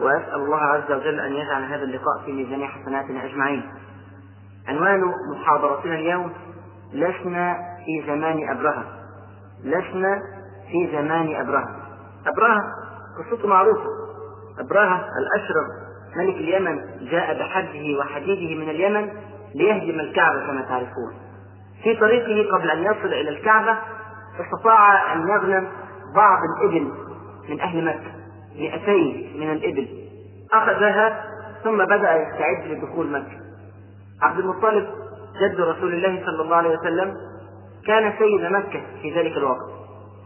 وأسأل الله عز وجل أن يجعل هذا اللقاء في ميزان حسناتنا أجمعين. عنوان محاضرتنا اليوم لسنا في زمان أبرهة. لسنا في زمان أبرهة. أبرهة قصته معروفة. أبرهة الأشرف ملك اليمن جاء بحده وحديده من اليمن ليهدم الكعبة كما تعرفون. في طريقه قبل أن يصل إلى الكعبة استطاع أن يغنم بعض الإبل من أهل مكة. مئتين من الإبل. أخذها ثم بدأ يستعد لدخول مكة. عبد المطلب جد رسول الله صلى الله عليه وسلم كان سيد مكة في ذلك الوقت.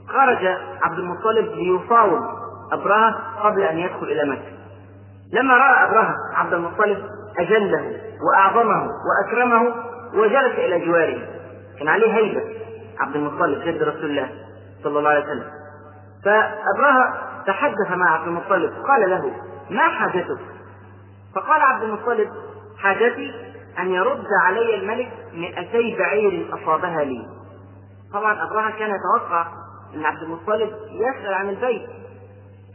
خرج عبد المطلب ليفاوض أبرهة قبل أن يدخل إلى مكة. لما رأى أبرهة عبد المطلب أجله وأعظمه وأكرمه وجلس إلى جواره. كان عليه هيبة. عبد المطلب جد رسول الله صلى الله عليه وسلم. فأبرهة تحدث مع عبد المطلب. قال له ما حاجتك؟ فقال عبد المطلب حاجتي أن يرد علي الملك مئتي بعير أصابها لي. طبعا أبرهة كان يتوقع أن عبد المطلب يسأل عن البيت.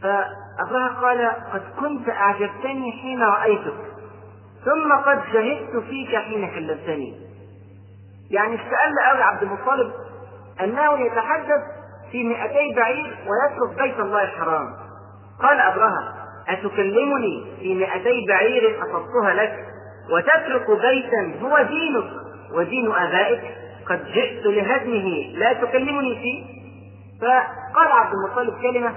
فأبرهة قال قد كنت أعجبتني حين رأيتك ثم قد شهدت فيك حين كلمتني. يعني استقل أوي عبد المطلب أنه يتحدث في مئتي بعير ويترك بيت الله الحرام قال أبرهة أتكلمني في مئتي بعير أصبتها لك وتترك بيتا هو دينك ودين آبائك. قد جئت لهدمه. لا تكلمني فيه. فقال عبد المطلب كلمة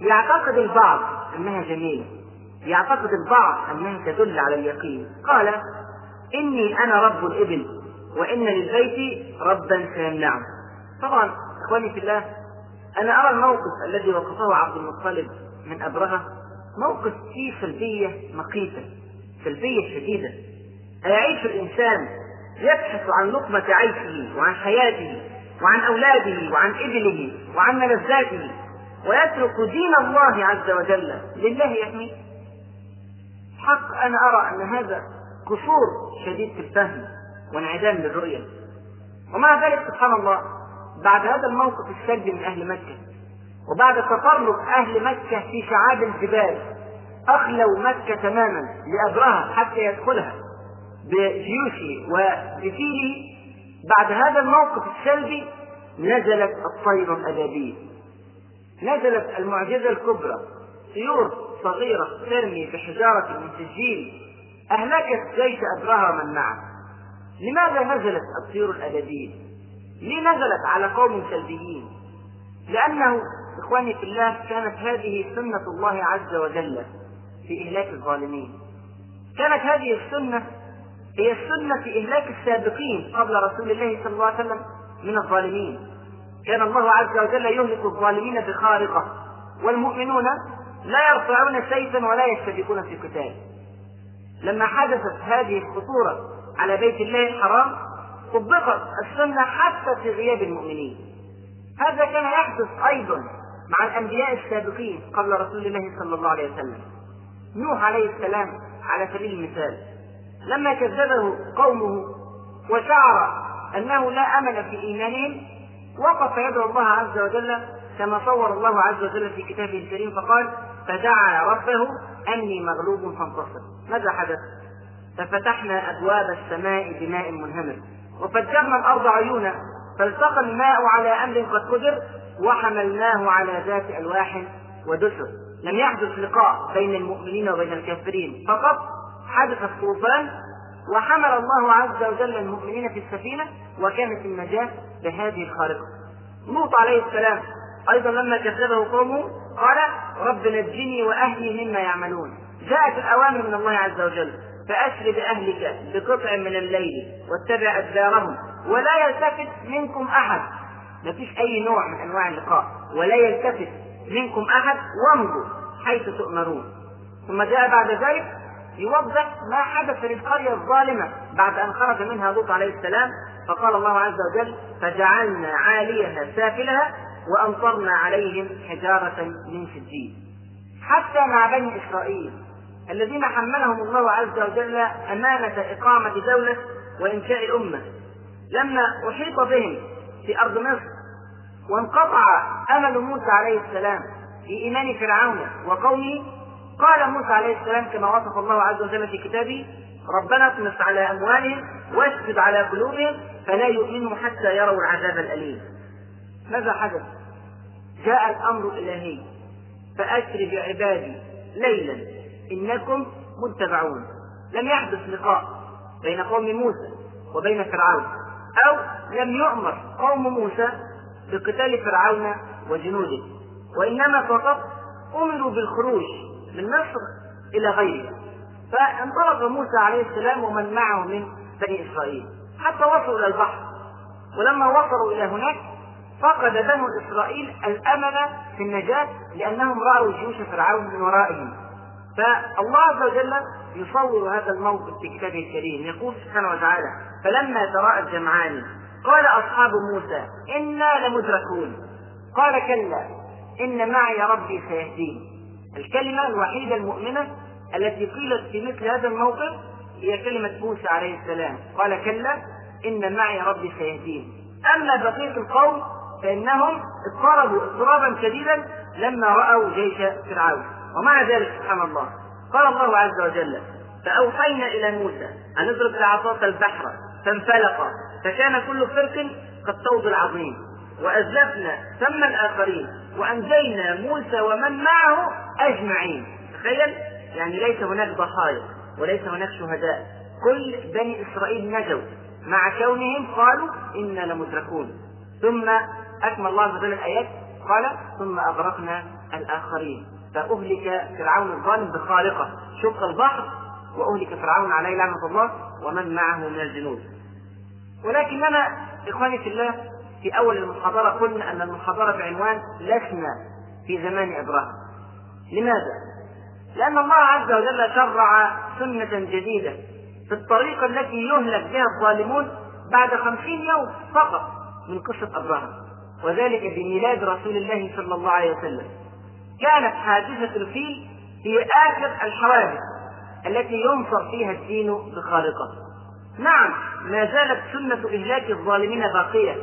يعتقد البعض أنها جميلة. يعتقد البعض أنها تدل على اليقين. قال إني أنا رب الإبل وإن للبيت ربا سيمنعه. طبعا إخواني في الله أنا أرى الموقف الذي وقفه عبد المطلب من أبرهة موقف فيه سلبية مقيتة سلبية شديدة. أيعيش الإنسان يبحث عن لقمة عيشه وعن حياته وعن أولاده وعن إبله وعن ملذاته ويترك دين الله عز وجل. لله يحميه حق أنا أرى أن هذا قصور شديد في الفهم وانعدام للرؤية. ومع ذلك سبحان الله بعد هذا الموقف السلبي من أهل مكة. وبعد تطرق أهل مكة في شعاب الجبال أخلوا مكة تماما لأبرهة حتى يدخلها بجيوشه وبفيله بعد هذا الموقف السلبي نزلت الطير الأبابيل نزلت المعجزة الكبرى. طيور صغيرة ترمي بحجارة من سجيل أهلكت جيش أبرهة ومن معه. لماذا نزلت الطيور الأبابيل؟ ليه نزلت على قوم سلبيين؟ لأنه إخواني في الله كانت هذه سنة الله عز وجل في إهلاك الظالمين. كانت هذه السنة هي السنة في إهلاك السابقين قبل رسول الله صلى الله عليه وسلم من الظالمين. كان الله عز وجل يهلك الظالمين بخارقة والمؤمنون لا يرفعون سيفا ولا يشتبكون في قتال. لما حدثت هذه الخطورة على بيت الله الحرام طبقت السنة حتى في غياب المؤمنين. هذا كان يحدث أيضا مع الأنبياء السابقين قبل رسول الله صلى الله عليه وسلم. نوح عليه السلام على سبيل المثال لما كذبه قومه وشعر أنه لا أمل في إيمانهم وقف يدعو الله عز وجل كما صور الله عز وجل في كتابه الكريم فقال فدعا ربه أني مغلوب فانتصر. ماذا حدث؟ ففتحنا أبواب السماء بماء منهمر. وفجرنا الأرض عيونا فالتقى الماء على أمر قد قدر وحملناه على ذات ألواح ودسر. لم يحدث لقاء بين المؤمنين وبين الكافرين. فقط حدث الطوفان وحمل الله عز وجل المؤمنين في السفينة وكانت النجاة بهذه الخارقة. لوط عليه السلام أيضا لما كذبه قومه قال رب نجني وأهلي مما يعملون. جاءت الأوامر من الله عز وجل. فأسر بأهلك بقطع من الليل واتبع أدبارهم ولا يلتفت منكم أحد. ما فيش أي نوع من أنواع اللقاء. ولا يلتفت منكم أحد وامضوا حيث تؤمرون. ثم جاء بعد ذلك يوضح ما حدث للقرية الظالمة بعد أن خرج منها لوط عليه السلام. فقال الله عز وجل فجعلنا عاليها سافلها وأمطرنا عليهم حجارة من سجيل. حتى مع بني إسرائيل الذين حملهم الله عز وجل أمانة إقامة دولة وإنشاء الأمة لما أحيط بهم في أرض مصر وانقطع أمل موسى عليه السلام في إيمان فرعون وقومه قال موسى عليه السلام كما وصف الله عز وجل في كتابه ربنا اطمس على أموالهم واشدد على قلوبهم فلا يؤمنوا حتى يروا العذاب الأليم. ماذا حدث؟ جاء الأمر الإلهي فأسر بعبادي ليلا. إنكم متبعون. لم يحدث لقاء بين قوم موسى وبين فرعون أو لم يؤمر قوم موسى بقتال فرعون وجنوده. وإنما فقط أمروا بالخروج من مصر إلى غيره. فانطلق موسى عليه السلام ومن معه من بني إسرائيل. حتى وصلوا إلى البحر. ولما وصلوا إلى هناك فقد بنو إسرائيل الأمل في النجاة لأنهم رأوا جيوش فرعون من ورائهم. فالله عز وجل يصور هذا الموقف في كتابه الكريم. يقول سبحانه وتعالى فلما تراءى الجمعان قال أصحاب موسى إنا لمدركون. قال كلا إن معي ربي سيهدين. الكلمة الوحيدة المؤمنة التي قيلت في مثل هذا الموقف هي كلمة موسى عليه السلام. قال كلا إن معي ربي سيهدين. أما بقية القوم فإنهم اضطربوا اضطرابا شديدا لما رأوا جيش فرعون. ومع ذلك سبحان الله. قال الله عز وجل فأوحينا إلى موسى أن اضرب بعصاك البحر فانفلق. فكان كل فرق كالطود العظيم. وأزلفنا ثم الآخرين وأنجينا موسى ومن معه أجمعين. تخيل؟ يعني ليس هناك ضحايا وليس هناك شهداء. كل بني إسرائيل نجوا. مع كونهم قالوا إنا لمدركون. ثم أكمل الله عز وجل الآيات قال ثم أغرقنا الآخرين. فأهلك فرعون الظالم بخارقة شق البحر وأهلك فرعون عليه لعنة الله ومن معه من الجنود. ولكننا إخواني في الله في أول المحاضرة قلنا أن المحاضرة بعنوان لسنا في زمان إبراهيم. لماذا؟ لأن الله عز وجل شرع سنة جديدة في الطريقة التي يهلك بها الظالمون بعد خمسين يوم فقط من قصة أبراهيم وذلك بميلاد رسول الله صلى الله عليه وسلم. كانت حادثة الفيل هي آخر الحوادث التي ينصر فيها الدين بخالقه. نعم ما زالت سنة إهلاك الظالمين باقية.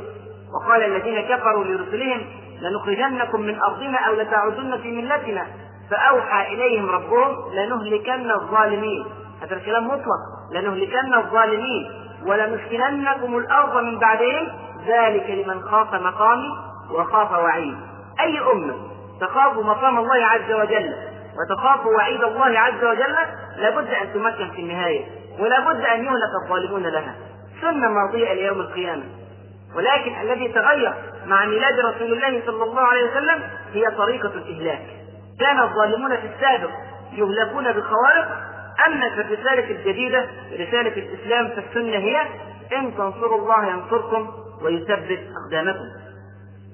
وقال الذين كفروا لرسلهم لنخرجنكم من أرضنا أو لتعودن في ملتنا. فأوحى إليهم ربهم لنهلكن الظالمين. هذا الكلام مطلق. لنهلكن الظالمين ولنسكننكم الأرض من بعدهم. ذلك لمن خاف مقامي وخاف وعيد أي أمة تخاف مقام الله عز وجل وتخاف وعيد الله عز وجل لابد أن تمكن في النهاية ولابد أن يهلك الظالمون لها. سنة ماضية ليوم القيامة. ولكن الذي تغير مع ميلاد رسول الله صلى الله عليه وسلم هي طريقة الإهلاك. كان الظالمون في السابق يهلكون بخوارق أما في الرسالة الجديدة رسالة الإسلام فالسنة هي إن تنصروا الله ينصركم ويثبت أقدامكم.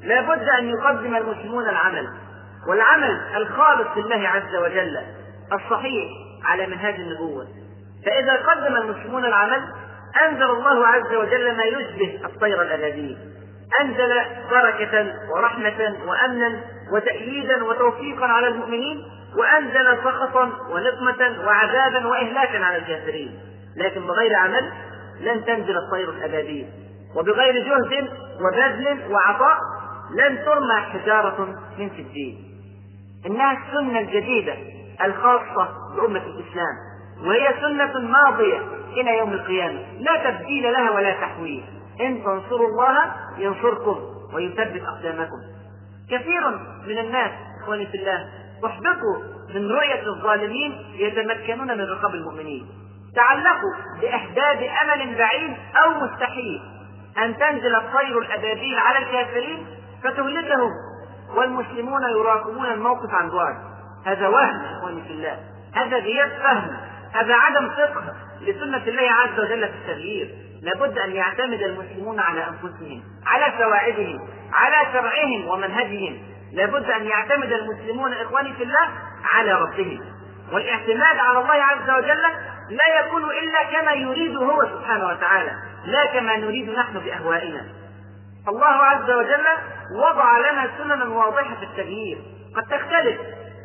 لابد أن يقدم المسلمون العمل. والعمل الخالص لله عز وجل الصحيح على منهاج النبوة. فإذا قدم المسلمون العمل أنزل الله عز وجل ما يشبه الطير الأبدي أنزل بركة ورحمة وأمنا وتأييدا وتوفيقا على المؤمنين وأنزل سخطا ونقمة وعذابا وإهلاكا على الكافرين. لكن بغير عمل لن تنزل الطير الأبدي وبغير جهد وبذل وعطاء لن ترمى حجارة من سجين. إنها السنة الجديدة الخاصة بأمة الإسلام وهي سنة ماضية إلى يوم القيامة لا تبديل لها ولا تحويل. إن تنصروا الله ينصركم ويثبت أقدامكم. كثير من الناس إخواني في الله أحبطوا من رؤية الظالمين يتمكنون من رقاب المؤمنين. تعلقوا بأحداد أمل بعيد أو مستحيل. أن تنزل الطير الأبابيل على الكافرين فتهلكهم. والمسلمون يراقبون الموقف عن بعد. هذا وهم إخواني في الله. هذا غياب فهم. هذا عدم فقه لسنة الله عز وجل في التغيير. لابد أن يعتمد المسلمون على أنفسهم على سواعدهم على شرعهم ومنهجهم. لابد أن يعتمد المسلمون إخواني في الله على ربهم. والاعتماد على الله عز وجل لا يكون إلا كما يريد هو سبحانه وتعالى لا كما نريد نحن بأهوائنا. الله عز وجل وضع لنا سننا واضحة في التغيير. قد تختلف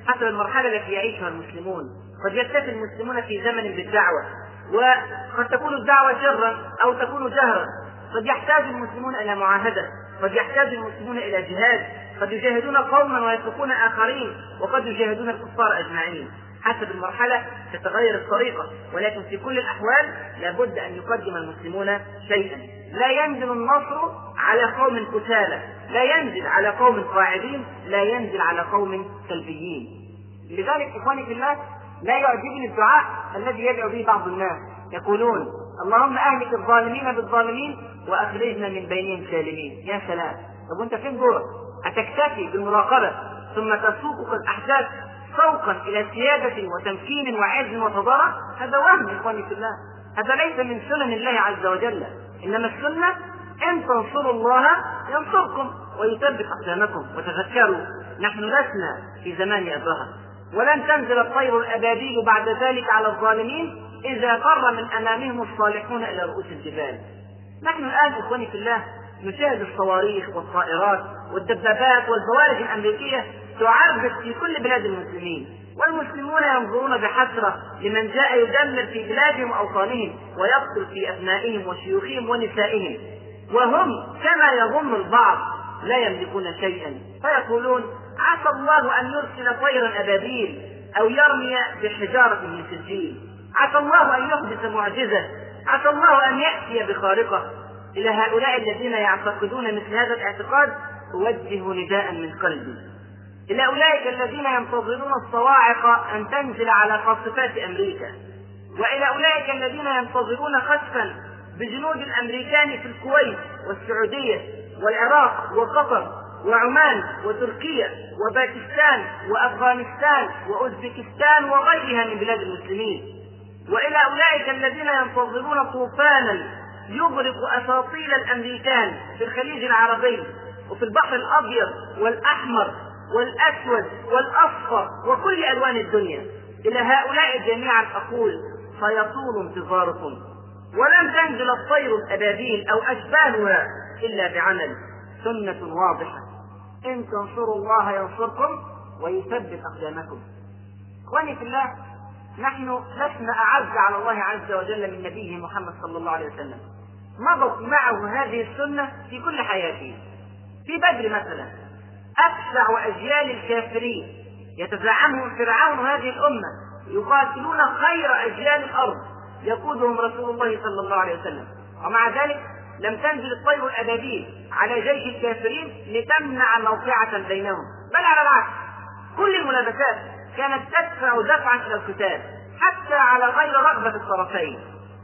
حسب المرحلة التي يعيشها المسلمون. قد يكتفي المسلمون في زمن بالدعوة. وقد تكون الدعوة سرا أو تكون جهرا. قد يحتاج المسلمون إلى معاهدة. قد يحتاج المسلمون إلى جهاد. قد يجاهدون قوما ويتركون آخرين. وقد يجاهدون الكفار أجمعين. حسب المرحلة تتغير الطريقة ولكن في كل الأحوال لابد أن يقدم المسلمون شيئا. لا ينزل النصر على قوم كسالى لا ينزل على قوم قاعدين لا ينزل على قوم سلبيين. لذلك إخواني في الله لا يعجبني الدعاء الذي يدعو به بعض الناس. يقولون اللهم أهلك الظالمين بالظالمين وأخرجنا من بينهم سالمين. يا سلام. طب وأنت فين دورك؟ أتكتفي بالمراقبة ثم تسوقك الأحداث سوقا إلى سيادة وتمكين وعز وصداره هذا وهم إخواني في الله. هذا ليس من سنن الله عز وجل. إنما السنة إن تنصروا الله ينصركم ويثبت أقدامكم. وتذكروا نحن لسنا في زمان ابرهه ولن تنزل الطير الأبابيل بعد ذلك على الظالمين إذا فر من أمامهم الصالحون إلى رؤوس الجبال. نحن الآن إخواني في الله نشاهد الصواريخ والطائرات والدبابات والبوارج الأمريكية تعربد في كل بلاد المسلمين والمسلمون ينظرون بحسرة لمن جاء يدمر في بلادهم وأوطانهم ويقتل في أبنائهم وشيوخهم ونسائهم. وهم كما يظن البعض لا يملكون شيئا. فيقولون عسى الله أن يرسل طيرا أبابيل أو يرمي بحجارة من سجيل. عسى الله أن يحدث معجزة. عسى الله أن يأتي بخارقة. إلى هؤلاء الذين يعتقدون مثل هذا الاعتقاد أوجه نداء من قلبي. إلى أولئك الذين ينتظرون الصواعق أن تنزل على قاصفات أمريكا. وإلى أولئك الذين ينتظرون خسفا بجنود الأمريكان في الكويت والسعودية والعراق وقطر وعمان وتركيا وباكستان وأفغانستان وأوزبكستان وغيرها من بلاد المسلمين. وإلى أولئك الذين ينتظرون طوفانا يغرق أساطيل الأمريكان في الخليج العربي وفي البحر الأبيض والأحمر والأسود والأصفر وكل ألوان الدنيا إلى هؤلاء جميعا أقول سيطول انتظاركم ولن تنزل الطير الأبابيل أو اشبالها إلا بعمل سنة واضحة إن تنصروا الله ينصركم ويثبت أقدامكم. إخواني في الله نحن لسنا أعز على الله عز وجل من نبيه محمد صلى الله عليه وسلم. مضت معه هذه السنة في كل حياته. في بدر مثلا أبشع أجيال الكافرين. يتزعمهم فرعون هذه الأمة. يقاتلون خير أجيال الأرض. يقودهم رسول الله صلى الله عليه وسلم. ومع ذلك لم تنزل الطير الأبابيل على جيش الكافرين لتمنع موقعة بينهم. بل على العكس. كل الملابسات كانت تدفع دفعا إلى القتال حتى على غير رغبة الطرفين.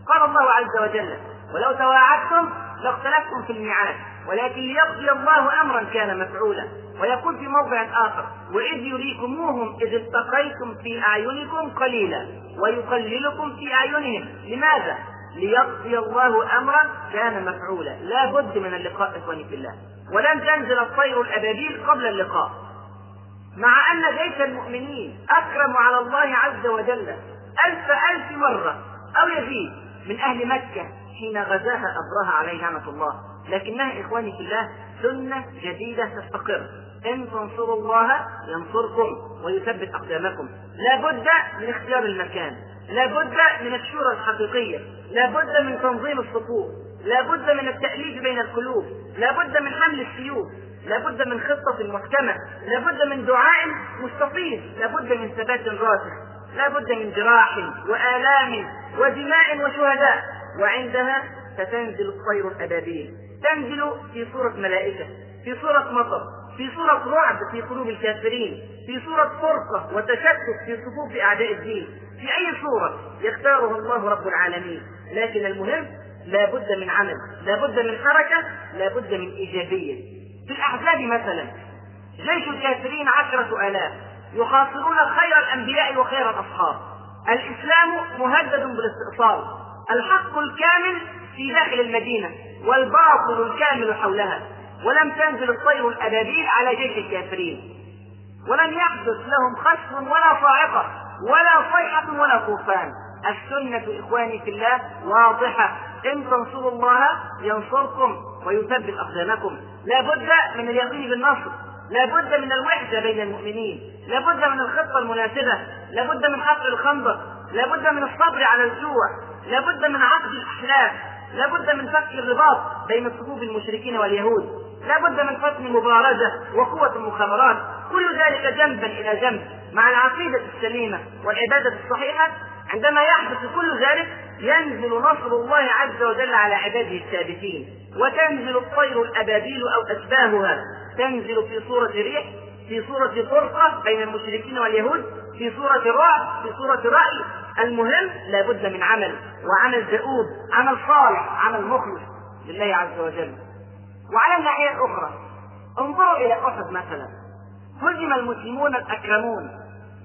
قال الله عز وجل ولو تواعدتم لاختلفتم في الميعاد. ولكن ليقضي الله امرا كان مفعولا. ويقول في موضع آخر. وإذ يريكموهم إذ التقيتم في أعينكم قليلا. ويقللكم في أعينهم. لماذا؟ ليقضي الله امرا كان مفعولا. لا بد من اللقاء إخواني في الله. ولن تنزل الطير الابابيل قبل اللقاء. مع أن جيش المؤمنين أكرم على الله عز وجل ألف ألف مرة أو يزيد من أهل مكة حين غزاها أبرهة عليه نعمة الله. لكنها إخواني في الله سنة جديدة تستقر. إن تنصروا الله ينصركم ويثبت أقدامكم. لا بد من اختيار المكان. لا بد من الشورى الحقيقية. لا بد من تنظيم الصفوف. لا بد من التأليف بين القلوب. لا بد من حمل السيوف. لا بد من خطة محكمة لا بد من دعاء مستفيض. لا بد من ثبات راسخ. لا بد من جراح وآلام ودماء وشهداء. وعندها ستنزل الطير الأبابيل. تنزل في صورة ملائكة في صورة مطر في صورة رعب في قلوب الكافرين في صورة فرقة وتشتت في صفوف أعداء الدين. في أي صورة؟ يختاره الله رب العالمين. لكن المهم لا بد من عمل لا بد من حركة لا بد من إيجابية. في الأحزاب مثلا جيش الكافرين عشرة آلاف يخاصرون خير الأنبياء وخير الأصحاب. الإسلام مهدد بالاستئصال الحق الكامل في داخل المدينة. والباطل الكامل حولها. ولم تنزل الطير الأبابيل على جيش الكافرين. ولم يحدث لهم خسف ولا صاعقة ولا صيحة ولا طوفان. السنة إخواني في الله واضحة. إن تنصروا الله ينصركم ويثبت أقدامكم. لا بد من اليقين بالنصر. لا بد من الوحدة بين المؤمنين. لا بد من الخطة المناسبة. لا بد من حفر الخندق. لا بد من الصبر على الجوع. لا بد من عقد الأحلاف لا بد من فك الرباط بين صفوف المشركين واليهود. لا بد من فتح المبارزة وقوة المخابرات كل ذلك جنبا إلى جنب. مع العقيدة السليمة والعبادة الصحيحة عندما يحدث كل ذلك ينزل نصر الله عز وجل على عباده الثابتين. وتنزل الطير الأبابيل أو أشباهها تنزل في صورة ريح في صورة فرقة بين المشركين واليهود في صورة رعب في صورة رأي. المهم لابد من عمل وعمل دؤوب عمل صالح عمل مخلص لله عز وجل. وعلى الناحية الأخرى انظروا إلى أحد مثلا. هزم المسلمون الأكرمون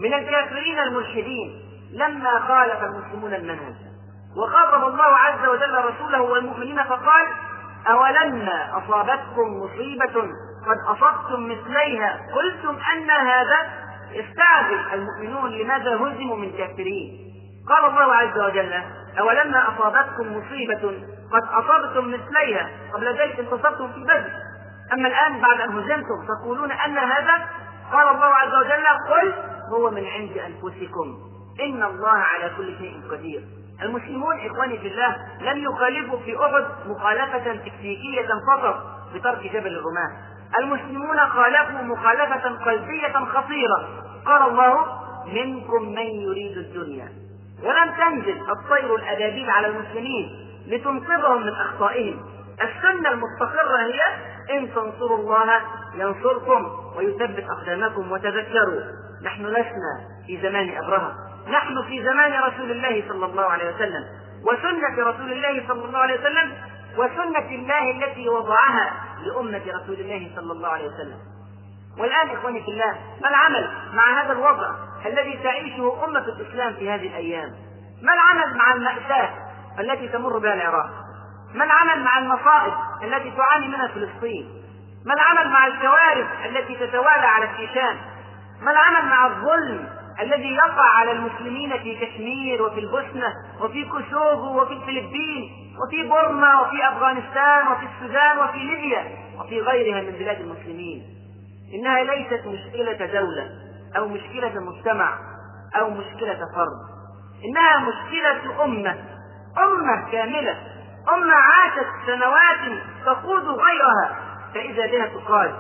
من الكافرين الملحدين لما خالف المسلمون المنهج. وخاطب الله عز وجل رسوله والمؤمنين فقال أولما أصابتكم مصيبة قد أصبتم مثليها؟ قلتم أن هذا استعجل المؤمنون لماذا هزموا من كافرين. قال الله عز وجل أولما أصابتكم مصيبة قد أصبتم مثليها قبل ذلك انتصرتم في بدر. أما الآن بعد أن هزمتم تقولون أن هذا؟ قال الله عز وجل قل هو من عند أنفسكم. إن الله على كل شيء قدير. المسلمون إخواني في الله لم يخالفوا في أحد مخالفة تكتيكية فقط بترك جبل الرماة. المسلمون خالفوا مخالفة قلبية خطيرة. قال الله منكم من يريد الدنيا. ولم تنزل الطير الأبابيل على المسلمين لتنقذهم من أخطائهم. السنة المستقرة هي إن تنصروا الله ينصركم ويثبت أقدامكم وتذكروا. نحن لسنا في زمان أبرهة. نحن في زمان رسول الله صلى الله عليه وسلم. وسنة رسول الله صلى الله عليه وسلم وسنة الله التي وضعها لأمة رسول الله صلى الله عليه وسلم. والآن إخواني في الله ما العمل مع هذا الوضع الذي تعيشه أمة الإسلام في هذه الأيام؟ ما العمل مع المأساة التي تمر بها العراق؟ ما العمل مع المصائب التي تعاني منها فلسطين؟ ما العمل مع الكوارث التي تتوالى على الشيشان؟ ما العمل مع الظلم الذي يقع على المسلمين في كشمير وفي البوسنة وفي كوسوفو وفي الفلبين وفي بورما وفي أفغانستان وفي السودان وفي ليبيا وفي غيرها من بلاد المسلمين؟ إنها ليست مشكلة دولة أو مشكلة مجتمع أو مشكلة فرد. إنها مشكلة أمة أمة كاملة أمة عاشت سنوات تقود غيرها. فإذا بها تقاد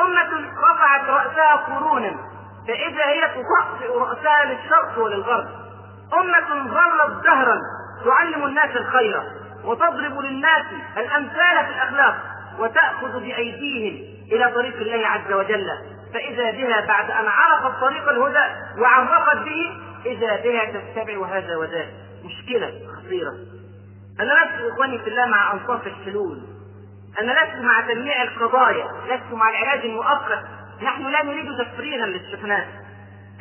أمة رفعت رأسها قرونا. فإذا هي تطأطئ رأسها للشرق وللغرب أمة ظلت دهرا تعلم الناس الخير وتضرب للناس الأمثال في الأخلاق. وتأخذ بأيديهم إلى طريق الله عز وجل. فإذا بها بعد أن عرفت طريق الهدى وعرفت به إذا بها تتبع هذا وذاك. مشكلة خطيرة. أنا لست إخواني في الله مع أنصاف الحلول. أنا لست مع تجميع القضايا. لست مع العلاج المؤقت. نحن لا نريد تفريغا للسخنات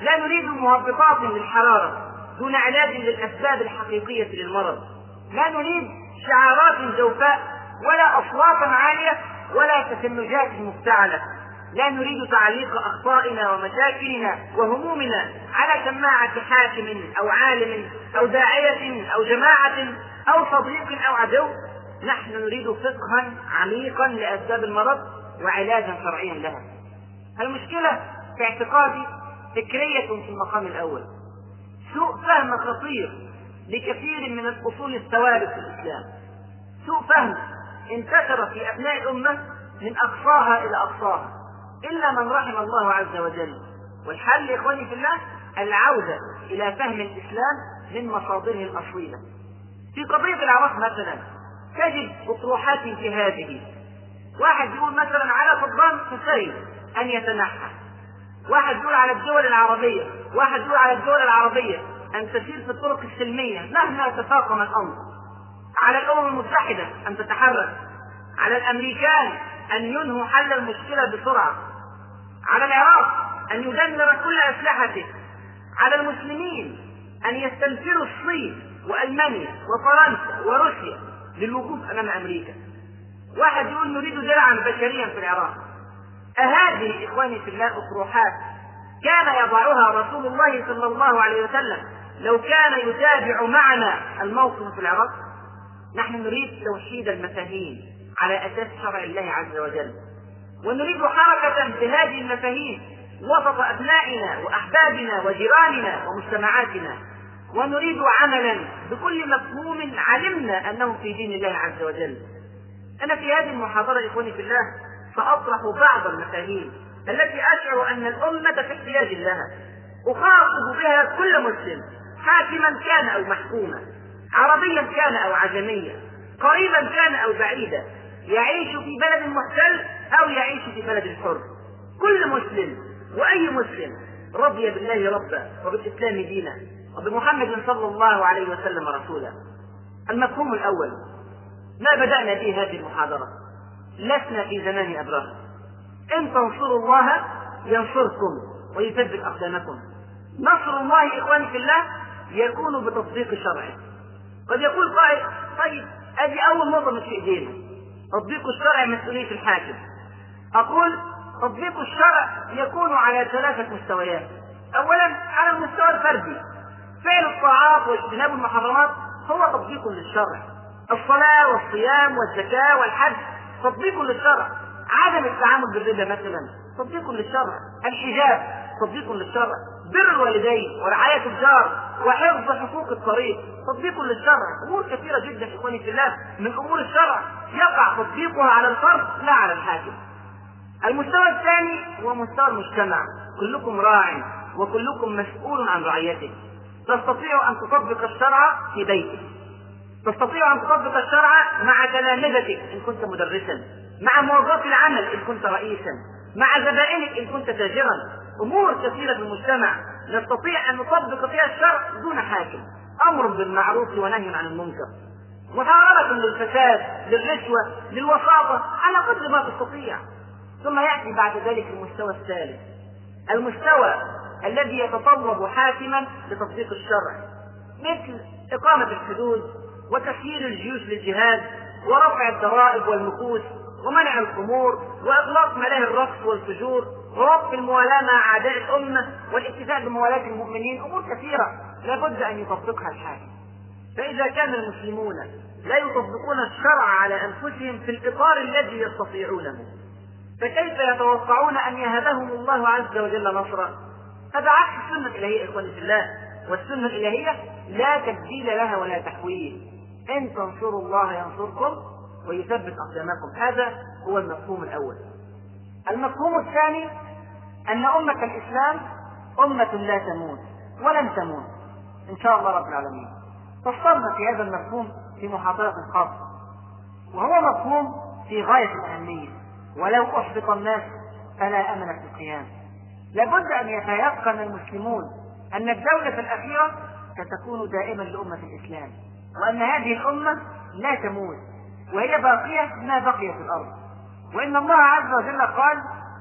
لا نريد مهبطات للحرارة دون علاج للأسباب الحقيقية للمرض. لا نريد شعارات جوفاء ولا أصوات عالية ولا تشنجات مفتعلة لا نريد تعليق أخطائنا ومشاكلنا وهمومنا على سماعة حاكم أو عالم أو داعية أو جماعة أو صديق أو عدو. نحن نريد فقها عميقا لأسباب المرض وعلاجا شرعيا لها. المشكلة في اعتقادي فكرية في المقام الأول. سوء فهم خطير لكثير من الأصول الثوابت في الإسلام. سوء فهم انتشر في أبناء الأمة من أقصاها إلى أقصاها إلا من رحم الله عز وجل. والحل يا إخواني في الله العودة إلى فهم الإسلام من مصادره الأصيلة. في قضية العراق مثلا تجد أطروحات في هذه واحد يقول مثلا على صدام حسين أن يتنحى. واحد يقول على الدول العربية واحد يقول على الدول العربية أن تسير في الطرق السلمية مهما تفاقم الأمر. على الأمم المتحدة أن تتحرك على الأمريكان أن ينهوا حل المشكلة بسرعة على العراق أن يدمر كل أسلحته على المسلمين أن يستنفروا الصين وألمانيا وفرنسا وروسيا للوقوف أمام أمريكا. واحد يقول نريد درعا بشريا في العراق. أهذه إخواني في الله أطروحات كان يضعها رسول الله صلى الله عليه وسلم لو كان يتابع معنا الموقف في العراق؟ نحن نريد توحيد المفاهيم على أساس شرع الله عز وجل. ونريد حركة بهذه المفاهيم وسط أبنائنا وأحبابنا وجيراننا ومجتمعاتنا. ونريد عملا بكل مفهوم علمنا أنه في دين الله عز وجل. أنا في هذه المحاضرة إخواني في الله سأطرح بعض المفاهيم التي أشعر أن الأمة في احتياج لها. أخاطب بها كل مسلم حاكما كان أو محكوما. عربيا كان أو عجميا قريبا كان أو بعيدا يعيش في بلد محتل أو يعيش في بلد حر. كل مسلم وأي مسلم رضي بالله ربا وبالإسلام دينا وبمحمد صلى الله عليه وسلم رسولا المفهوم الأول ما بدأنا به هذه المحاضرة؟ لسنا في زمان أبرار إن تنصروا الله ينصركم ويثبت أقدامكم. نصر الله إخواني في الله يكون بتطبيق شرعه. قد يقول قائل طيب ادي أول نقطه مش في ايدينا تطبيق الشرع مسؤولية الحاكم. أقول تطبيق الشرع يكون على ثلاثة مستويات. اولا على المستوى الفردي. فعل الطاعات واجتناب المحرمات هو تطبيق للشرع. الصلاة والصيام والزكاة والحج تطبيق للشرع. عدم التعامل بالربا مثلا تطبيق للشرع. الحجاب تطبيق للشرع. بر الوالدين ورعاية الجار وحفظ حقوق الطريق. تطبيق للشرع. أمور كثيرة جدا إخواني في الله. من أمور الشرع يقع تطبيقها على الفرد لا على الحاكم. المستوى الثاني هو مستوى المجتمع. كلكم راع وكلكم مسؤول عن رعيته. تستطيع أن تطبق الشرع في بيتك. تستطيع أن تطبق الشرع مع تلامذتك إن كنت مدرسا مع موظف العمل إن كنت رئيسا. مع زبائنك إن كنت تاجرا. أمور كثيرة في المجتمع. نستطيع أن نطبق فيها الشرع دون حاكم. أمر بالمعروف ونهي عن المنكر. محاربة للفساد للرشوة للوساطة على قدر ما تستطيع. ثم يأتي بعد ذلك المستوى الثالث. المستوى الذي يتطلب حاكما لتطبيق الشرع. مثل إقامة الحدود وتسيير الجيوش للجهاد ورفع الضرائب والمكوس ومنع الخمور واغلاق ملاهي الرقص والفجور ووقف الموالاة مع أعداء الأمة والاتفاق بموالاة المؤمنين أمور كثيرة لابد أن يطبقها الحاكم. فإذا كان المسلمون لا يطبقون الشرع على أنفسهم في الإطار الذي يستطيعونه فكيف يتوقعون أن يهبهم الله عز وجل نصرا؟ هذا عكس السنة الإلهية إخواني في الله والسنة الإلهية لا تبديل لها ولا تحويل. إن تنصروا الله ينصركم ويثبت أقدامكم. هذا هو المفهوم الأول. المفهوم الثاني أن أمة الإسلام أمة لا تموت ولن تموت إن شاء الله رب العالمين. فصلنا في هذا المفهوم في محاضرة خاصة. وهو مفهوم في غاية الأهمية. ولو أحبط الناس فلا أمل في القيام. لابد أن يتيقن المسلمون أن الدولة الأخيرة ستكون دائما لأمة الإسلام. وأن هذه الأمة لا تموت. وهي باقية ما بقي في الأرض. وإن الله عز وجل قال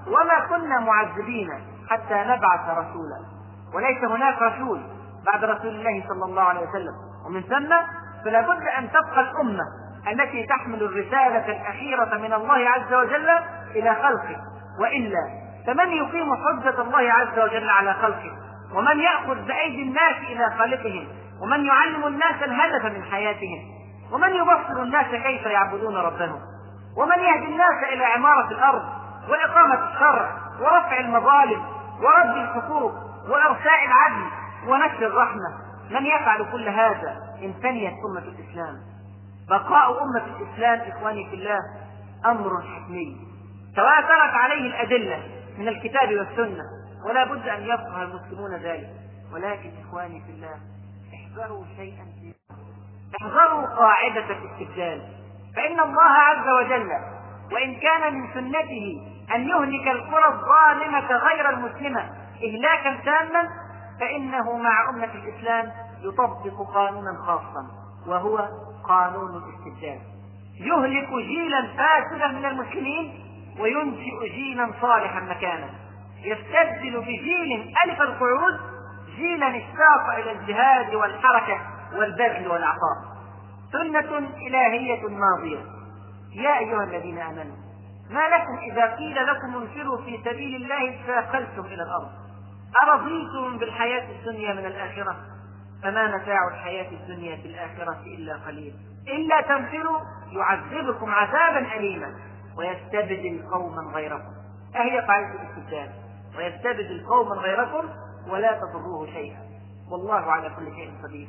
وما كنا معذبين حتى نبعث رسولا. وليس هناك رسول بعد رسول الله صلى الله عليه وسلم. ومن ثم فلا بد أن تبقى الأمة التي تحمل الرسالة الأخيرة من الله عز وجل إلى خلقه. وإلا فمن يقيم حجة الله عز وجل على خلقه؟ ومن يأخذ بأيدي الناس إلى خالقهم؟ ومن يعلم الناس الهدف من حياتهم؟ ومن يبصر الناس كيف يعبدون ربهم؟ ومن يهدي الناس إلى عمارة الأرض وإقامة الشرع ورفع المظالم ورد الحقوق وإرساء العدل ونشر الرحمة؟ من يفعل كل هذا إن فنيت أمة الإسلام؟ بقاء أمة الإسلام إخواني في الله أمر حتمي. تواترت عليه الأدلة من الكتاب والسنة ولا بد أن يفقه المسلمون ذلك. ولكن إخواني في الله احذروا شيئا في احذروا قاعدة الاستبدال فإن الله عز وجل وإن كان من سنته أن يهلك القرى الظالمة غير المسلمة إهلاكا تاما فإنه مع أمة الإسلام يطبق قانونا خاصا وهو قانون الاستبدال. يهلك جيلا فاسدا من المسلمين وينشئ جيلا صالحا مكانه يستبدل بجيل ألف القعود جيلا اشتاق إلى الجهاد والحركة. والبذل والعطاء. سنة إلهية ماضية يا أيها الذين آمنوا ما لكم إذا قيل لكم انفروا في سبيل الله ساقلتم إلى الأرض. أرضيتم بالحياة الدنيا من الآخرة؟ فما متاع الحياة الدنيا في الآخرة إلا قليل. إلا تنفروا يعذبكم عذابا أليما ويستبدل قوما غيركم. أهي قاعدة الاستبدال. ويستبدل قوما غيركم ولا تضروه شيئا. والله على كل شيء قدير.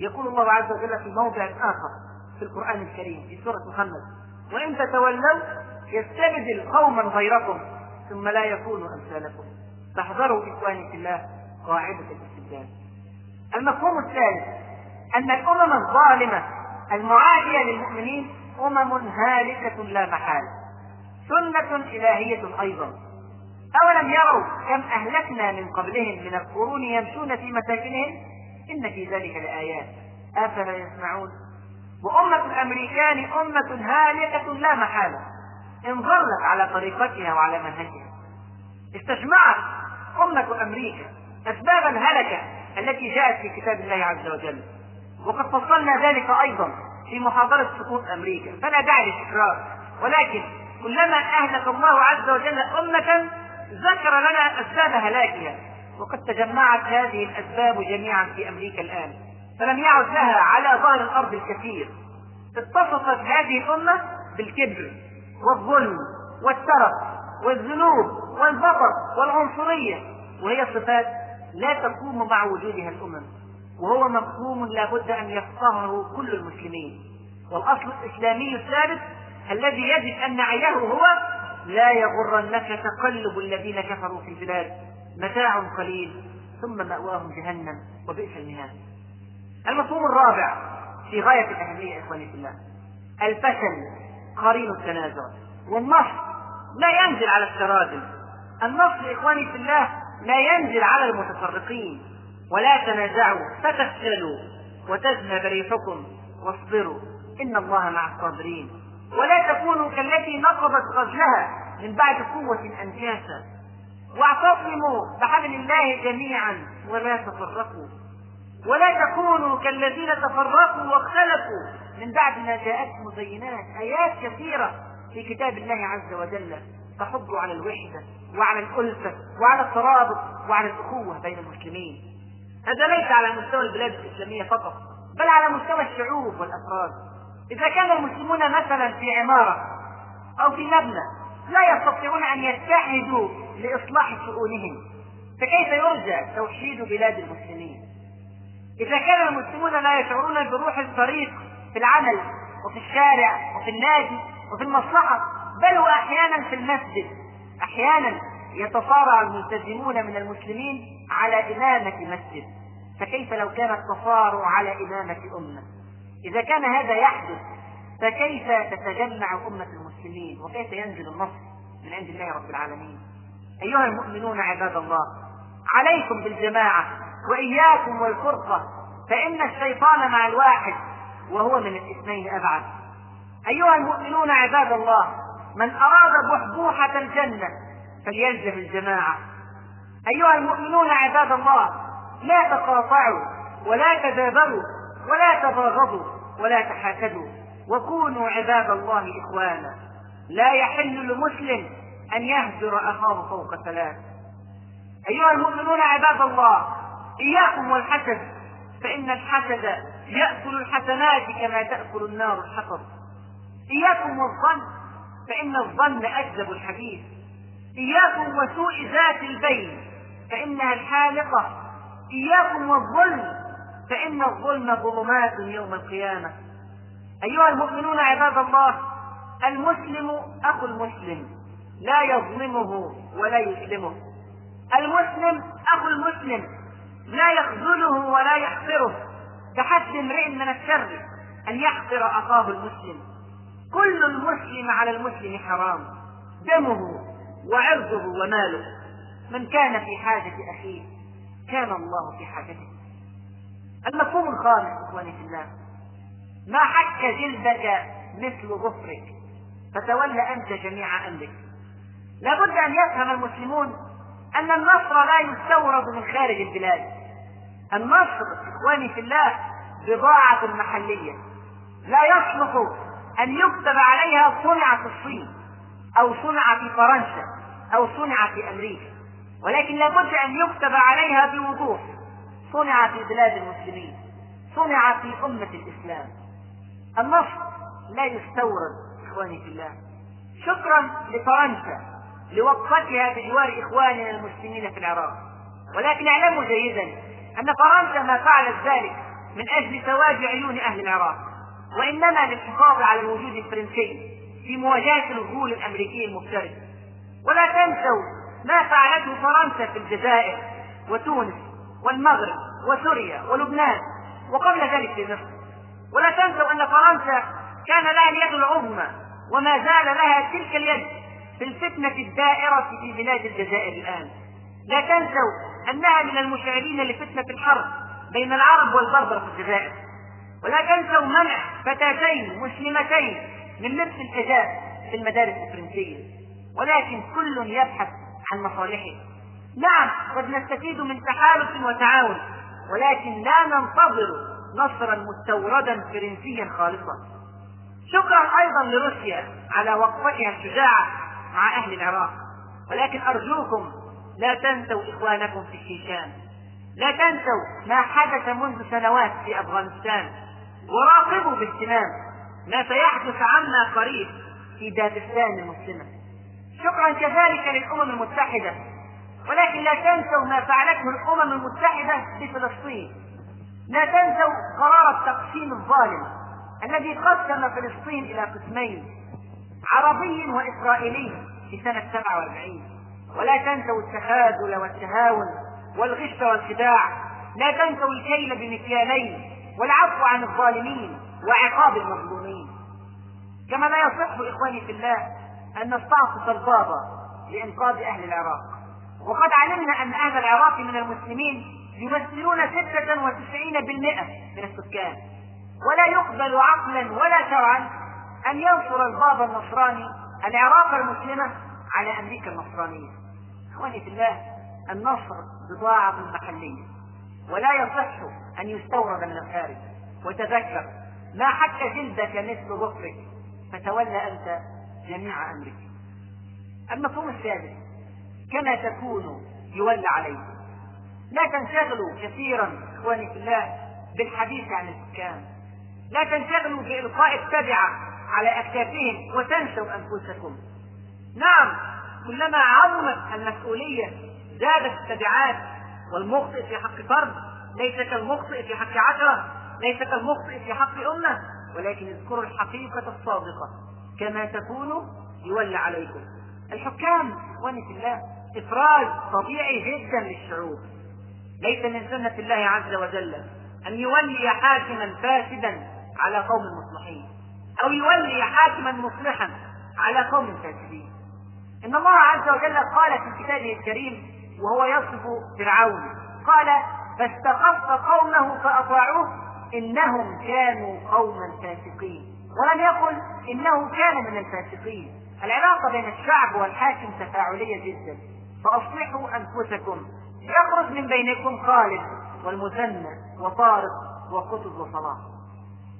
يقول الله عز وجل في موضع آخر في القرآن الكريم في سورة محمد وإن تتولوا يستبدل قوما غيركم ثم لا يكونوا أمثالكم. فاحذروا إخواني في الله قاعدة الاستبدال. المفهوم الثالث أن الأمم الظالمة المعادية للمؤمنين أمم هالكة لا محالة سنة إلهية أيضا. أولم يروا كم أهلكنا من قبلهم من القرون يمشون في مساكنهم؟ إن في ذلك لآيات. أفلا يسمعون؟ وأمة الأمريكان أمة هالكة لا محالة. إن ظلت على طريقتها وعلى منهجها. استجمعت أمة أمريكا أسباب الهلكة التي جاءت في كتاب الله عز وجل. وقد فصلنا ذلك أيضا في محاضرة سقوط أمريكا. فلا داعي للتكرار. ولكن كلما أهلك الله عز وجل أمة ذكر لنا أسباب هلاكها. وقد تجمعت هذه الأسباب جميعا في أمريكا الآن. فلم يعد لها على ظهر الأرض الكثير. اتصفت هذه الأمة بالكبر والظلم والترف والذنوب والبطر والعنصرية. وهي صفات لا تقوم مع وجودها الأمم. وهو مفهوم لا بد أن يفقهه كل المسلمين. والأصل الإسلامي الثالث الذي يجب أن نعيه هو لا يغرنك تقلب الذين كفروا في البلاد. متاع قليل ثم مأواهم جهنم وبئس المهاد. المفهوم الرابع في غاية الأهمية إخواني في الله الفشل قرين التنازع. والنصر لا ينزل على التراجل النصر إخواني في الله لا ينزل على المتفرقين ولا تنازعوا فتفشلوا وتذهب ريحكم واصبروا. إن الله مع الصابرين. ولا تكونوا كالتي نقضت غزلها من بعد قوة أنكاسا واعتصموا بحبل الله جميعا ولا تفرقوا. ولا تكونوا كالذين تفرقوا واختلفوا. من بعد ما جاءتهم البينات آيات كثيرة في كتاب الله عز وجل تحض على الوحدة وعلى الألفة وعلى الترابط وعلى الأخوة بين المسلمين. هذا ليس على مستوى البلاد الإسلامية فقط بل على مستوى الشعوب والأفراد. إذا كان المسلمون مثلا في عمارة أو في مبنى لا يستطيعون أن يتحدوا لإصلاح شؤونهم. فكيف يرجى توحيد بلاد المسلمين؟ إذا كان المسلمون لا يشعرون بروح الفريق في العمل وفي الشارع وفي النادي وفي المصلحة بل وأحيانا في المسجد. أحيانا يتصارع الملتزمون من المسلمين على إمامة مسجد. فكيف لو كان التصارع على إمامة أمة؟ إذا كان هذا يحدث فكيف تتجمع أمة المسلمين؟ وكيف ينزل النصر من عند الله رب العالمين؟ أيها المؤمنون عباد الله عليكم بالجماعة وإياكم والفرقة فإن الشيطان مع الواحد وهو من الاثنين أبعد. أيها المؤمنون عباد الله من أراد بحبوحة الجنة فليلزم الجماعة. أيها المؤمنون عباد الله لا تقاطعوا ولا تدابروا ولا تباغضوا ولا تحاسدوا وكونوا عباد الله إخوانا. لا يحل لمسلم أن يهجر أخاه فوق ثلاث. أيها المؤمنون عباد الله إياكم والحسد فإن الحسد يأكل الحسنات كما تأكل النار الحطب. إياكم والظن فإن الظن أكذب الحديث. إياكم وسوء ذات البين فإنها الحالقة. إياكم والظلم فإن الظلم ظلمات يوم القيامة. أيها المؤمنون عباد الله المسلم أخو المسلم. لا يظلمه ولا يسلمه. المسلم أخو المسلم لا يخذله ولا يحقره. كحد امرئ من الشر أن يحقر أخاه المسلم. كل المسلم على المسلم حرام. دمه وعرضه وماله. من كان في حاجة أخيه كان الله في حاجته. المفهوم الخامس إخواني في الله. ما حك جلدك مثل ظفرك فتولى أنت جميع أمرك. لابد أن يفهم المسلمون أن النصر لا يستورد من خارج البلاد. النصر إخواني في الله بضاعة محلية. لا يصلح أن يكتب عليها صنع في الصين أو صنع في فرنسا أو صنع في أمريكا. ولكن لابد أن يكتب عليها بوضوح صنع في بلاد المسلمين صنع في أمة الإسلام. النصر لا يستورد إخواني في الله. شكرا لفرنسا. لوقفتها بجوار إخواننا المسلمين في العراق. ولكن اعلموا جيدا أن فرنسا ما فعلت ذلك من أجل سواد عيون أهل العراق وإنما للحفاظ على الوجود الفرنسي في مواجهة الغول الأمريكي المفترس. ولا تنسوا ما فعلته فرنسا في الجزائر وتونس والمغرب وسوريا ولبنان وقبل ذلك في مصر. ولا تنسوا أن فرنسا كان لها اليد العظمى وما زال لها تلك اليد في الفتنة الدائرة في بلاد الجزائر الآن. لا تنسوا أنها من المشعلين لفتنة الحرب بين العرب والبربر في الجزائر. ولا تنسوا منع فتاتين مسلمتين من لبس الحجاب في المدارس الفرنسية. ولكن كل يبحث عن مصالحه. نعم قد نستفيد من تحالف وتعاون ولكن لا ننتظر نصرا مستوردا فرنسيا خالصا. شكرا أيضا لروسيا على وقفتها الشجاعة مع أهل العراق. ولكن أرجوكم لا تنسوا إخوانكم في الشيشان. لا تنسوا ما حدث منذ سنوات في أفغانستان. وراقبوا باهتمام ما سيحدث عنا قريب في داغستان المسلمة. شكرا كذلك للأمم المتحدة. ولكن لا تنسوا ما فعلته الأمم المتحدة في فلسطين لا تنسوا قرار التقسيم الظالم الذي قسم فلسطين إلى قسمين. عربي وإسرائيلي في سنة 47 ولا تنسوا التخاذل والتهاون والغش والخداع. لا تنسوا الكيل بمكيالين والعفو عن الظالمين وعقاب المظلومين. كما لا يصح إخواني في الله أن نستعطف البابا لإنقاذ أهل العراق. وقد علمنا أن أهل العراق من المسلمين يمثلون ستة وتسعين بالمئة من السكان. ولا يقبل عقلا ولا شرعا أن ينصر البابا النصراني العراق المسلمة على أمريكا النصرانية. أخواني في الله النصر بضاعة محلية. ولا يصح أن يستورد من الخارج. وتذكر ما حك جلدك مثل ظفرك فتولى أنت جميع أمرك. المفهوم السادس كما تكون يولى عليكم لا تنشغلوا كثيرا إخواني في الله بالحديث عن السكان لا تنشغلوا بإلقاء التبعة على أكتافهم وتنسوا أنفسكم. نعم كلما عظمت المسؤولية زادت التبعات والمخطئ في حق فرد ليس كالمخطئ في حق عشرة ليس كالمخطئ في حق أمة ولكن اذكروا الحقيقة الصادقة كما تكونوا يولى عليكم. الحكام إخواني في الله افراز طبيعي جدا للشعوب. ليس من سنة الله عز وجل أن يولي حاكما فاسدا على قوم مصلحين. أو يولي حاكما مصلحا على قوم فاسدين إن الله عز وجل قال في كتابه الكريم وهو يصف فرعون قال فاستخف قومه فأطاعوه إنهم كانوا قوما فاسقين. ولم يقل إنه كان من الفاسقين. العلاقة بين الشعب والحاكم تفاعلية جدا. فأصلحوا أنفسكم. يخرج من بينكم خالد والمثنى وطارق وقطب وصلاح.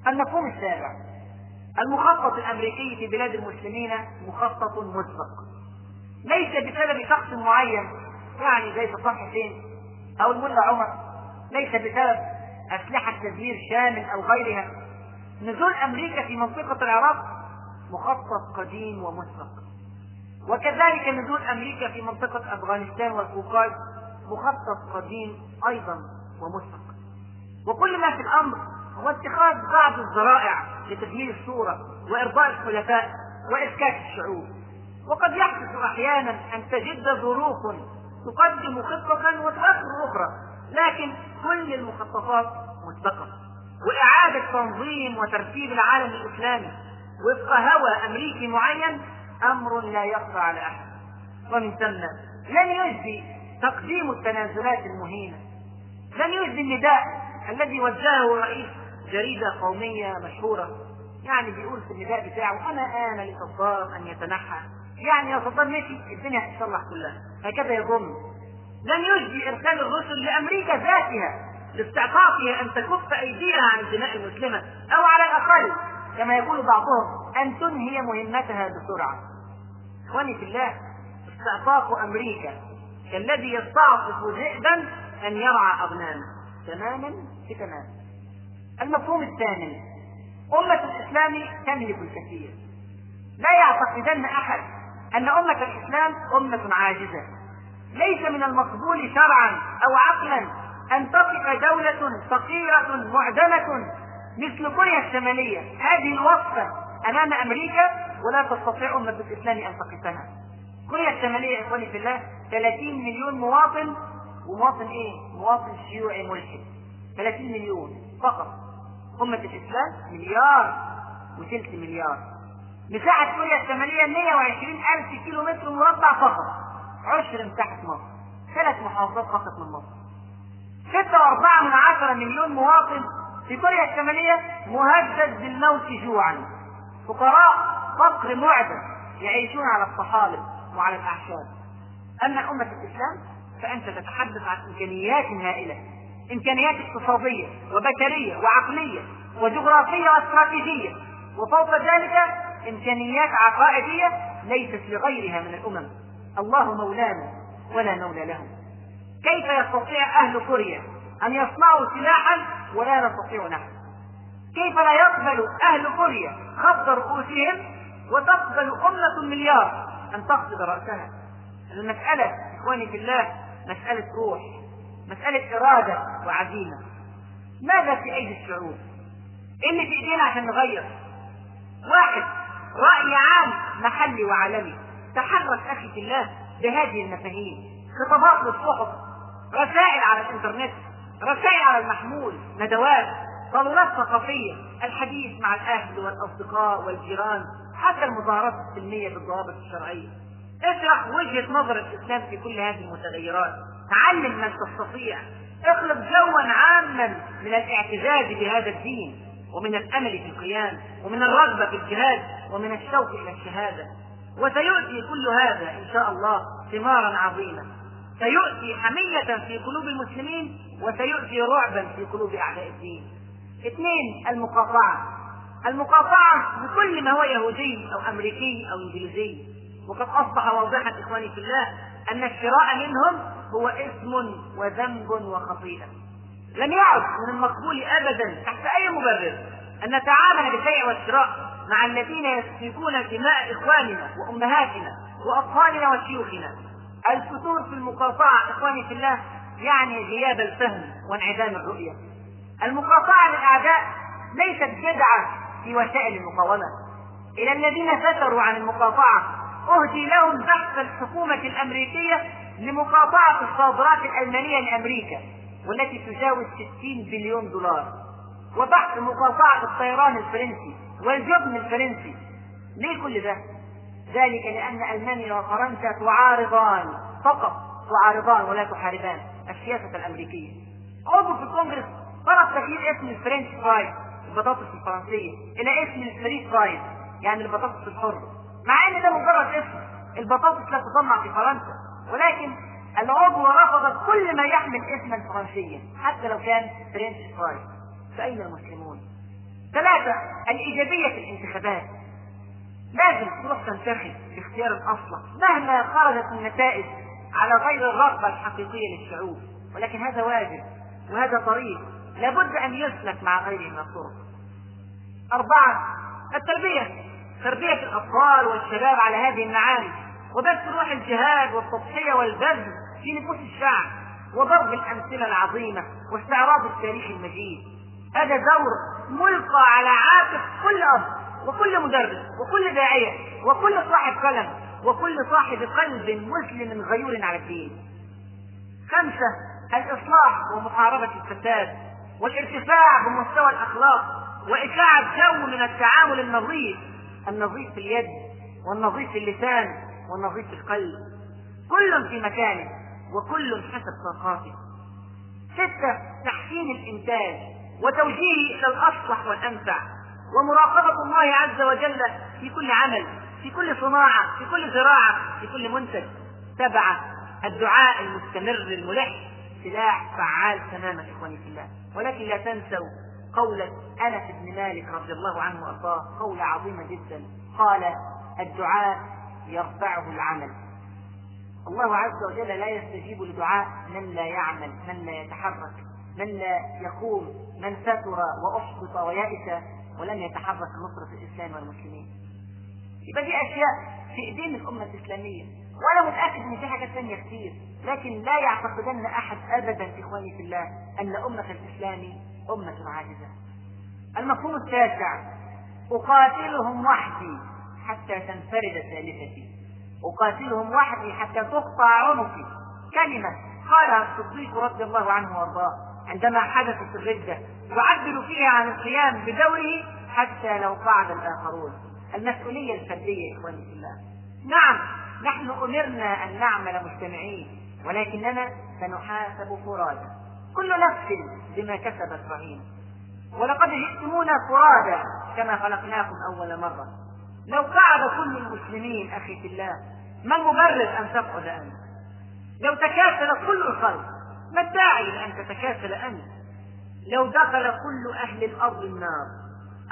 المفهوم السابع المخطط الأمريكي في بلاد المسلمين مخطط مسبق. ليس بسبب شخص معين يعني زي صدام حسين أو الملا عمر ليس بسبب أسلحة تدمير شامل أو غيرها. نزول أمريكا في منطقة العراق مخطط قديم ومسبق. وكذلك نزول أمريكا في منطقة أفغانستان والقوقاز مخطط قديم أيضا ومسبق. وكل ما في الأمر هو اتخاذ بعض الذرائع لتدمير الصورة وإرضاء الخلفاء واسكات الشعوب. وقد يحدث أحيانا أن تجد ظروف تقدم خطة وتؤخر أخرى لكن كل المخططات مسبقه وإعادة تنظيم وترتيب العالم الإسلامي وفق هوى أمريكي معين أمر لا يخفى على أحد. ومن ثم لن يجدي تقديم التنازلات المهينة. لن يجدي النداء الذي وجهه رئيس جريدة قومية مشهورة يعني بيقول في النداء بتاعه أنا آن لصدام أن يتنحى. يعني يا صدام مشي الدنيا هتتصلح كلها. هكذا يظن لن يجدي إرسال الرسل لأمريكا ذاتها لاستعطافها أن تكف أيديها عن الدماء المسلمة أو على الأقل كما يقول بعضهم أن تنهي مهمتها بسرعة. إخواني في الله استعطاف أمريكا كالذي يستعطف ذئبا أن يرعى أغنامه تماما؟ بتمام. المفهوم الثاني أمة الإسلام تملك الكثير. لا يعتقدن أحد أن أمة الإسلام أمة عاجزة. ليس من المقبول شرعا أو عقلا أن تقف دولة فقيرة معدمة مثل كوريا الشمالية. هذه الوصفة أمام أمريكا ولا تستطيع أمة الإسلام أن تقفها. كوريا الشمالية إخواني في الله 30 مليون مواطن ومواطن إيه؟ مواطن شيوعي ملحد. 30 مليون فقط. أمة الإسلام مليار وثلث مليار. مساحة كوريا الشمالية 120 ألف كيلو متر مربع فقط. عشر مساحة مصر. ثلاث محافظات فقط من مصر. ستة وأربعة من عشرة مليون مواطن في كوريا الشمالية مهدد بالموت جوعا. فقراء فقر معدم يعيشون على الطحالب وعلى الأعشاب. أما أمة الإسلام فأنت تتحدث عن إمكانيات هائلة. إمكانيات اقتصادية وبشرية وعقلية وجغرافية واستراتيجية وفوق ذلك إمكانيات عقائدية ليست لغيرها من الأمم. الله مولانا ولا مولى لهم. كيف يستطيع أهل كوريا أن يصنعوا سلاحا ولا نستطيع نحن؟ كيف لا يقبل أهل كوريا خفض رؤوسهم وتقبل أمة المليار أن تخفض رأسها؟ المسألة إخواني في الله مسألة روح. مسألة إرادة وعزيمة. ماذا في أيدي الشعوب؟ إيه اللي في إيدينا عشان نغير؟ واحد رأي عام محلي وعالمي. تحرك أخي في الله بهذه المفاهيم. خطابات للصحف رسائل على الإنترنت رسائل على المحمول ندوات صالونات ثقافية الحديث مع الأهل والأصدقاء والجيران حتى المظاهرات السلمية بالضوابط الشرعية. اشرح وجهة نظر الإسلام في كل هذه المتغيرات. علم من تستطيع اخلق جوا عاما من الاعتزاز بهذا الدين ومن الأمل في القيام ومن الرغبة في الجهاد ومن الشوق إلى الشهادة. وسيؤتي كل هذا إن شاء الله ثمارا عظيمه سيؤتي حمية في قلوب المسلمين وسيؤتي رعبا في قلوب أعداء الدين. اثنين المقاطعة. المقاطعة بكل ما هو يهودي أو أمريكي أو إنجليزي. وقد أصبح واضحا إخواني في الله أن الشراء منهم هو اسم وذنب وخطيئة. لم يعد من المقبول ابدا تحت أي مبرر أن نتعامل بالبيع والشراء مع الذين يسفكون دماء إخواننا وأمهاتنا وأطفالنا وشيوخنا. الفتور في المقاطعة إخواني في الله يعني غياب الفهم وانعدام الرؤية. المقاطعة للاعداء ليست بدعه في وسائل المقاومة. إلى الذين فتروا عن المقاطعة أهدي لهم بحث الحكومة الأمريكية لمقاطعة الصادرات الألمانية لأمريكا والتي تجاوز 60 بليون دولار. وبحث مقاطعة الطيران الفرنسي والجبن الفرنسي. ليه كل ده؟ ذلك لأن ألمانيا وفرنسا تعارضان فقط تعارضان ولا تحاربان السياسة الأمريكية. عضو في الكونغرس طلب تغيير اسم الفرنش فرايز البطاطس الفرنسية إلى اسم ال French fries يعني البطاطس الحر مع أن ده مجرد اسم البطاطس لا تصنع في فرنسا. ولكن العضو رفض كل ما يحمل اسما فرنسيا حتى لو كان French fries فأين المسلمون؟ ثلاثة الإيجابية في الانتخابات. لازم تروح تنتخب باختيار الأصلح مهما خرجت النتائج على غير الرغبة الحقيقية للشعوب. ولكن هذا واجب وهذا طريق. لابد أن يسلك مع غيره من الطرق. أربعة التربية. تربية الأطفال والشباب على هذه المعاني. وبث روح الجهاد والتضحية والبذل في نفوس الشعب وضرب الأمثلة العظيمة واستعراض التاريخ المجيد. هذا دور ملقى على عاتق كل أب وكل مدرس وكل داعية وكل صاحب قلم وكل صاحب قلب مسلم غيور على الدين. خمسة الإصلاح ومحاربة الفساد والارتفاع بمستوى الأخلاق وإشاعة جو من التعامل النظيف النظيف في اليد والنظيف في اللسان والنظيف في القلب كل في مكانه وكل حسب طاقاته. ستة تحسين الإنتاج وتوجيهه إلى الأصلح والأنفع. ومراقبة الله عز وجل في كل عمل في كل صناعة في كل زراعة في كل منتج. سبعة الدعاء المستمر الملح سلاح فعال تماما إخواني في الله. ولكن لا تنسوا قولة أنس بن مالك رضي الله عنه وأرضاه قولة عظيمة جدا. قال الدعاء يرفعه العمل. الله عز وجل لا يستجيب لدعاء من لا يعمل من لا يتحرك من لا يقوم من ستر وأحبط ويأس ولم يتحرك نصرة الإسلام والمسلمين. يبقى دي أشياء في إيدين الأمة الإسلامية. وأنا متأكد إن في حاجات ثانية كتير لكن لا يعتقدن أحد أبدا إخواني في الله أن أمة الإسلام أمة عاجزة. المفهوم التاسع أقاتلهم وحدي. حتى تنفرد ثالثتي. أقاتلهم وحدي حتى تقطع عنقي. كلمة قالها الصديق رضي الله عنه وأرضاه عندما حدثت الردة. يعبر فيها عن القيام بدوره حتى لو قعد الآخرون. المسؤولية الفردية إخواني في الله. نعم نحن أمرنا أن نعمل مجتمعين ولكننا سنحاسب فرادى كل نفس بما كسبت رهينة ولقد جئتمونا فرادى كما خلقناكم أول مرة. لو قعد كل المسلمين أخي في الله ما المبرر أن تقعد أنت. لو تكاسل كل الخلق ما الداعي لأن تتكاسل أنت؟ لو دخل كل أهل الأرض النار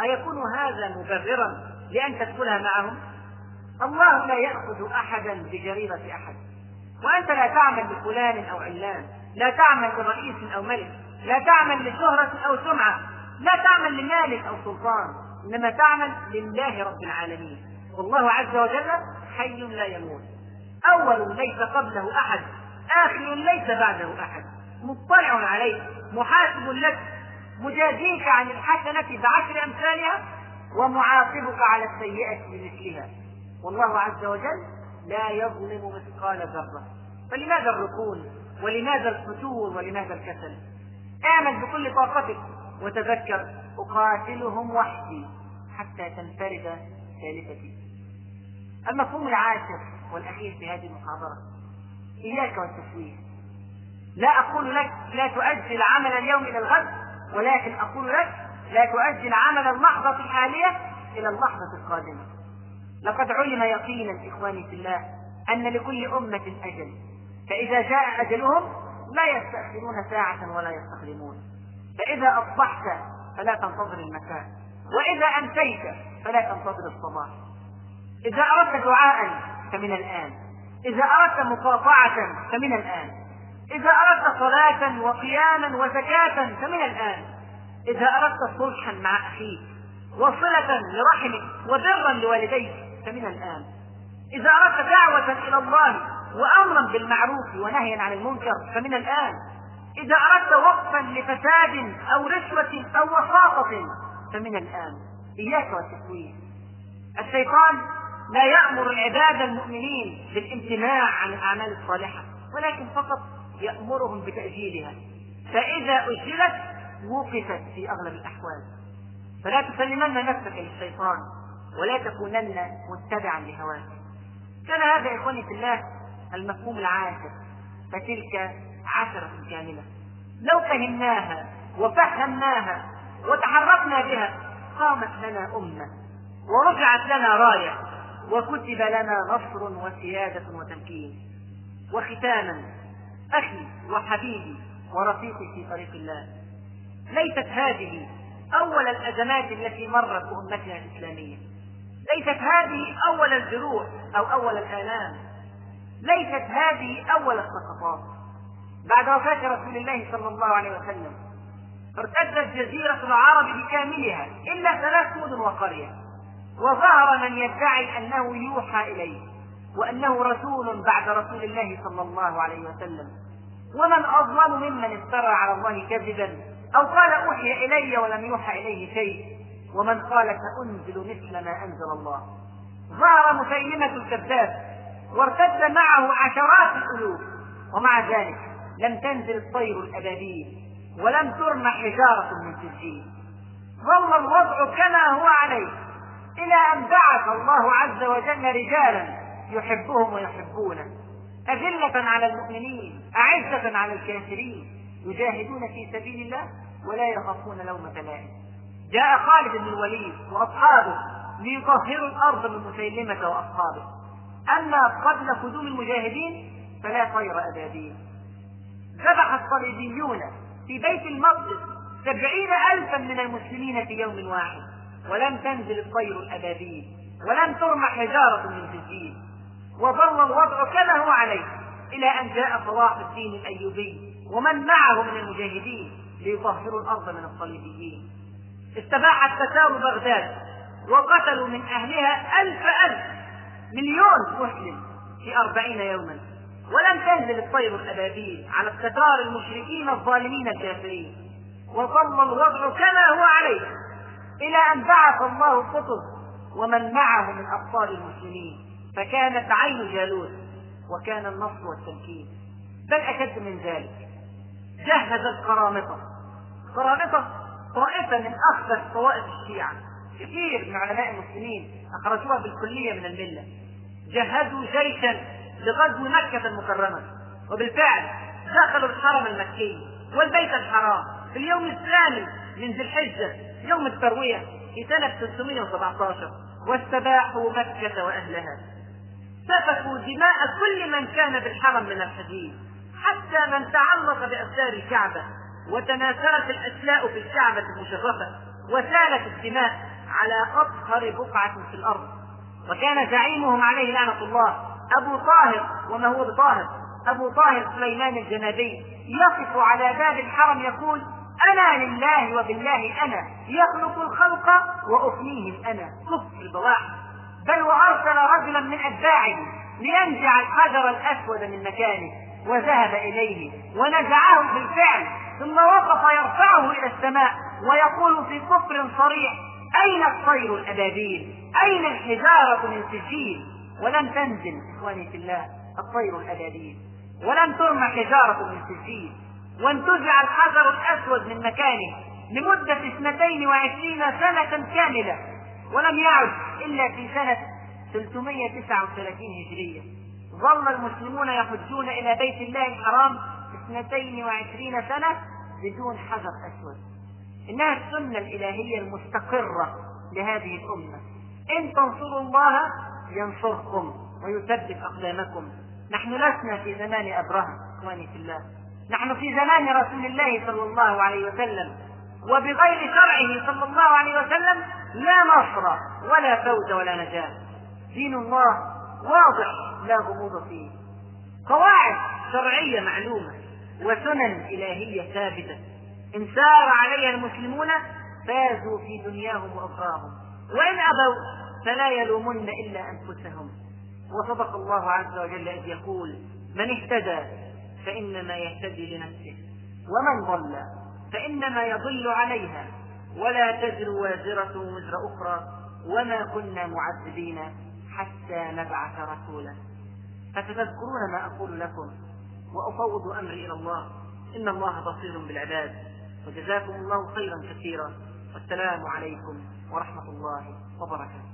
أيكون هذا مبررا لأن تدخلها معهم؟ الله لا يأخذ أحدا بجريرة أحد. وأنت لا تعمل لفلان أو علان لا تعمل لرئيس أو ملك لا تعمل لشهرة أو سمعة لا تعمل لمال أو سلطان. إنما تعمل لله رب العالمين. والله عز وجل حي لا يموت. أول ليس قبله أحد آخر ليس بعده أحد. مطلع عليك محاسب لك مجازيك عن الحسنة بعشر أمثالها ومعاقبك على السيئة بمثلها. والله عز وجل لا يظلم مثقال ذرة. فلماذا الركون؟ ولماذا الفتور؟ ولماذا الكسل؟ اعمل بكل طاقتك وتذكر أقاتلهم وحدي. حتى تنفرد ثالثتي. المفهوم العاشر والأخير في هذه المحاضرة. إياك والتسويف لا أقول لك لا تؤجل عمل اليوم إلى الغد ولكن أقول لك لا تؤجل عمل اللحظة الحالية إلى اللحظة القادمة. لقد علم يقينا إخواني في الله أن لكل أمة أجل. فإذا جاء أجلهم لا يستأخرون ساعة ولا يستقدمون. فإذا أصبحت فلا تنتظر المساء. وإذا أمسيت فلا تنتظر الصباح. إذا أردت دعاء فمن الآن. إذا أردت مقاطعة فمن الآن. إذا أردت صلاة وقياما وزكاة فمن الآن. إذا أردت صلحا مع أخيك وصلة لرحمك وبرا لوالديك فمن الآن. إذا أردت دعوة إلى الله وأمرا بالمعروف ونهيا عن المنكر فمن الآن. إذا أردت وقفا لفساد أو رشوة أو وساطة فمن الآن. إياك والتسويف الشيطان لا يأمر العباد المؤمنين بالامتناع عن الأعمال الصالحة ولكن فقط يأمرهم بتأجيلها. فإذا أجلت وقفت في أغلب الأحوال. فلا تسلمن نفسك للشيطان ولا تكونن متبعا لهواك كان هذا إخواني في الله المفهوم العاشر فتلك عشرة كاملة لو فهمناها وفهمناها وتحركنا بها. قامت لنا أمة ورفعت لنا راية وكتب لنا نصر وسيادة وتمكين. وختاما أخي وحبيبي ورفيقي في طريق الله. ليست هذه أول الأزمات التي مرت بأمتنا الإسلامية. ليست هذه أول الجروح أو أول الآلام. ليست هذه أول السقطات بعد وفاة رسول الله صلى الله عليه وسلم ارتدت جزيرة العرب بكاملها إلا ثلاث مدن وقرية. وظهر من يدعي أنه يوحى إليه وأنه رسول بعد رسول الله صلى الله عليه وسلم. ومن أظلم ممن افترى على الله كذبا أو قال أوحي إلي ولم يوحى إليه شيء ومن قال سأنزل مثل ما أنزل الله. ظهر مسيلمة الكذاب وارتد معه عشرات الألوف. ومع ذلك لم تنزل الطير الأبابيل. ولم ترمى حجارة من سجين. ظل الوضع كما هو عليه إلى أن بعث الله عز وجل رجالا يحبهم ويحبونه. أذلة على المؤمنين أعزة على الكافرين. يجاهدون في سبيل الله ولا يخافون لومة لائم. جاء خالد بن الوليد وأصحابه ليطهروا الأرض من مسيلمة وأصحابه. أما قبل قدوم المجاهدين فلا طير أبابيل. ذبح الصليبيون في بيت المقدس سبعين ألفا من المسلمين في يوم واحد. ولم تنزل الطير الأبابيل ولم ترمى حجارة من سجين وظل الوضع كما هو عليه إلى أن جاء صلاح الدين الأيوبي ومن معه من المجاهدين ليطهروا الأرض من الصليبيين. استباحت تتار بغداد وقتلوا من أهلها ألف ألف مليون مسلم في أربعين يوما. ولم تنزل الطير الأبابيل على التتار المشركين الظالمين الكافرين. وظل الوضع كما هو عليه إلى أن بعث الله القطب ومن معه من أبطال المسلمين. فكانت عين جالوت وكان النصر والتمكين. بل أشد من ذلك. جهز القرامطة. القرامطة طائفة من أخبث طوائف الشيعة. كثير من علماء المسلمين أخرجوها بالكلية من الملة. جهزوا جيشا. لغزو مكة المكرمة. وبالفعل دخلوا الحرم المكي والبيت الحرام في اليوم الثاني من ذي الحجة يوم التروية في سنة 317 واستباحوا مكة وأهلها. سفكوا دماء كل من كان بالحرم من الحديد حتى من تعلق بأسار الكعبة. وتناثرت الأشلاء في الكعبة المشرفة وسالت الدماء على أطهر بقعة في الأرض. وكان زعيمهم عليه لعنة الله أبو طاهر وما هو بطاهر؟ أبو طاهر سليمان الجنابي يقف على باب الحرم يقول أنا لله وبالله أنا يخلق الخلق وأفنيهم أنا كفر البواحث بل وأرسل رجلا من أتباعه لينزع الحجر الأسود من مكانه وذهب إليه ونزعه بالفعل ثم وقف يرفعه إلى السماء ويقول في كفر صريح أين الطير الأبابيل؟ أين الحجارة من سجيل؟ ولم تنزل إخواني في الله الطير الأبابيل ولم ترمى حجارة من سجيل. وانتزع الحجر الأسود من مكانه لمدة اثنتين وعشرين سنة كاملة. ولم يعد إلا في سنة 339 هجرية. ظل المسلمون يحجون إلى بيت الله الحرام اثنتين وعشرين سنة بدون حجر أسود. إنها السنة الإلهية المستقرة لهذه الأمة. إن تنصروا الله ينصركم ويثبت أقدامكم. نحن لسنا في زمان أبرهة إخواني في الله. نحن في زمان رسول الله صلى الله عليه وسلم. وبغير شرعه صلى الله عليه وسلم لا نصر ولا فوز ولا نجاة. دين الله واضح لا غموض فيه. قواعد شرعية معلومة وسنن إلهية ثابتة. إن سار عليها المسلمون فازوا في دنياهم وأخراهم. وإن أبوا فلا يلومن إلا أنفسهم. وصدق الله عز وجل إذ يقول من اهتدى فإنما يهتدي لنفسه ومن ضل فإنما يضل عليها ولا تزر وازرة وزر أخرى وما كنا معذبين حتى نبعث رسولا. فتذكرون ما أقول لكم وأفوض أمري إلى الله؟ إن الله بصير بالعباد. وجزاكم الله خيرا كثيرا. والسلام عليكم ورحمة الله وبركاته.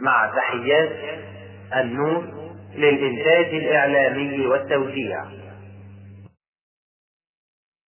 مع تحيات النور للإنتاج الإعلامي والتوزيع.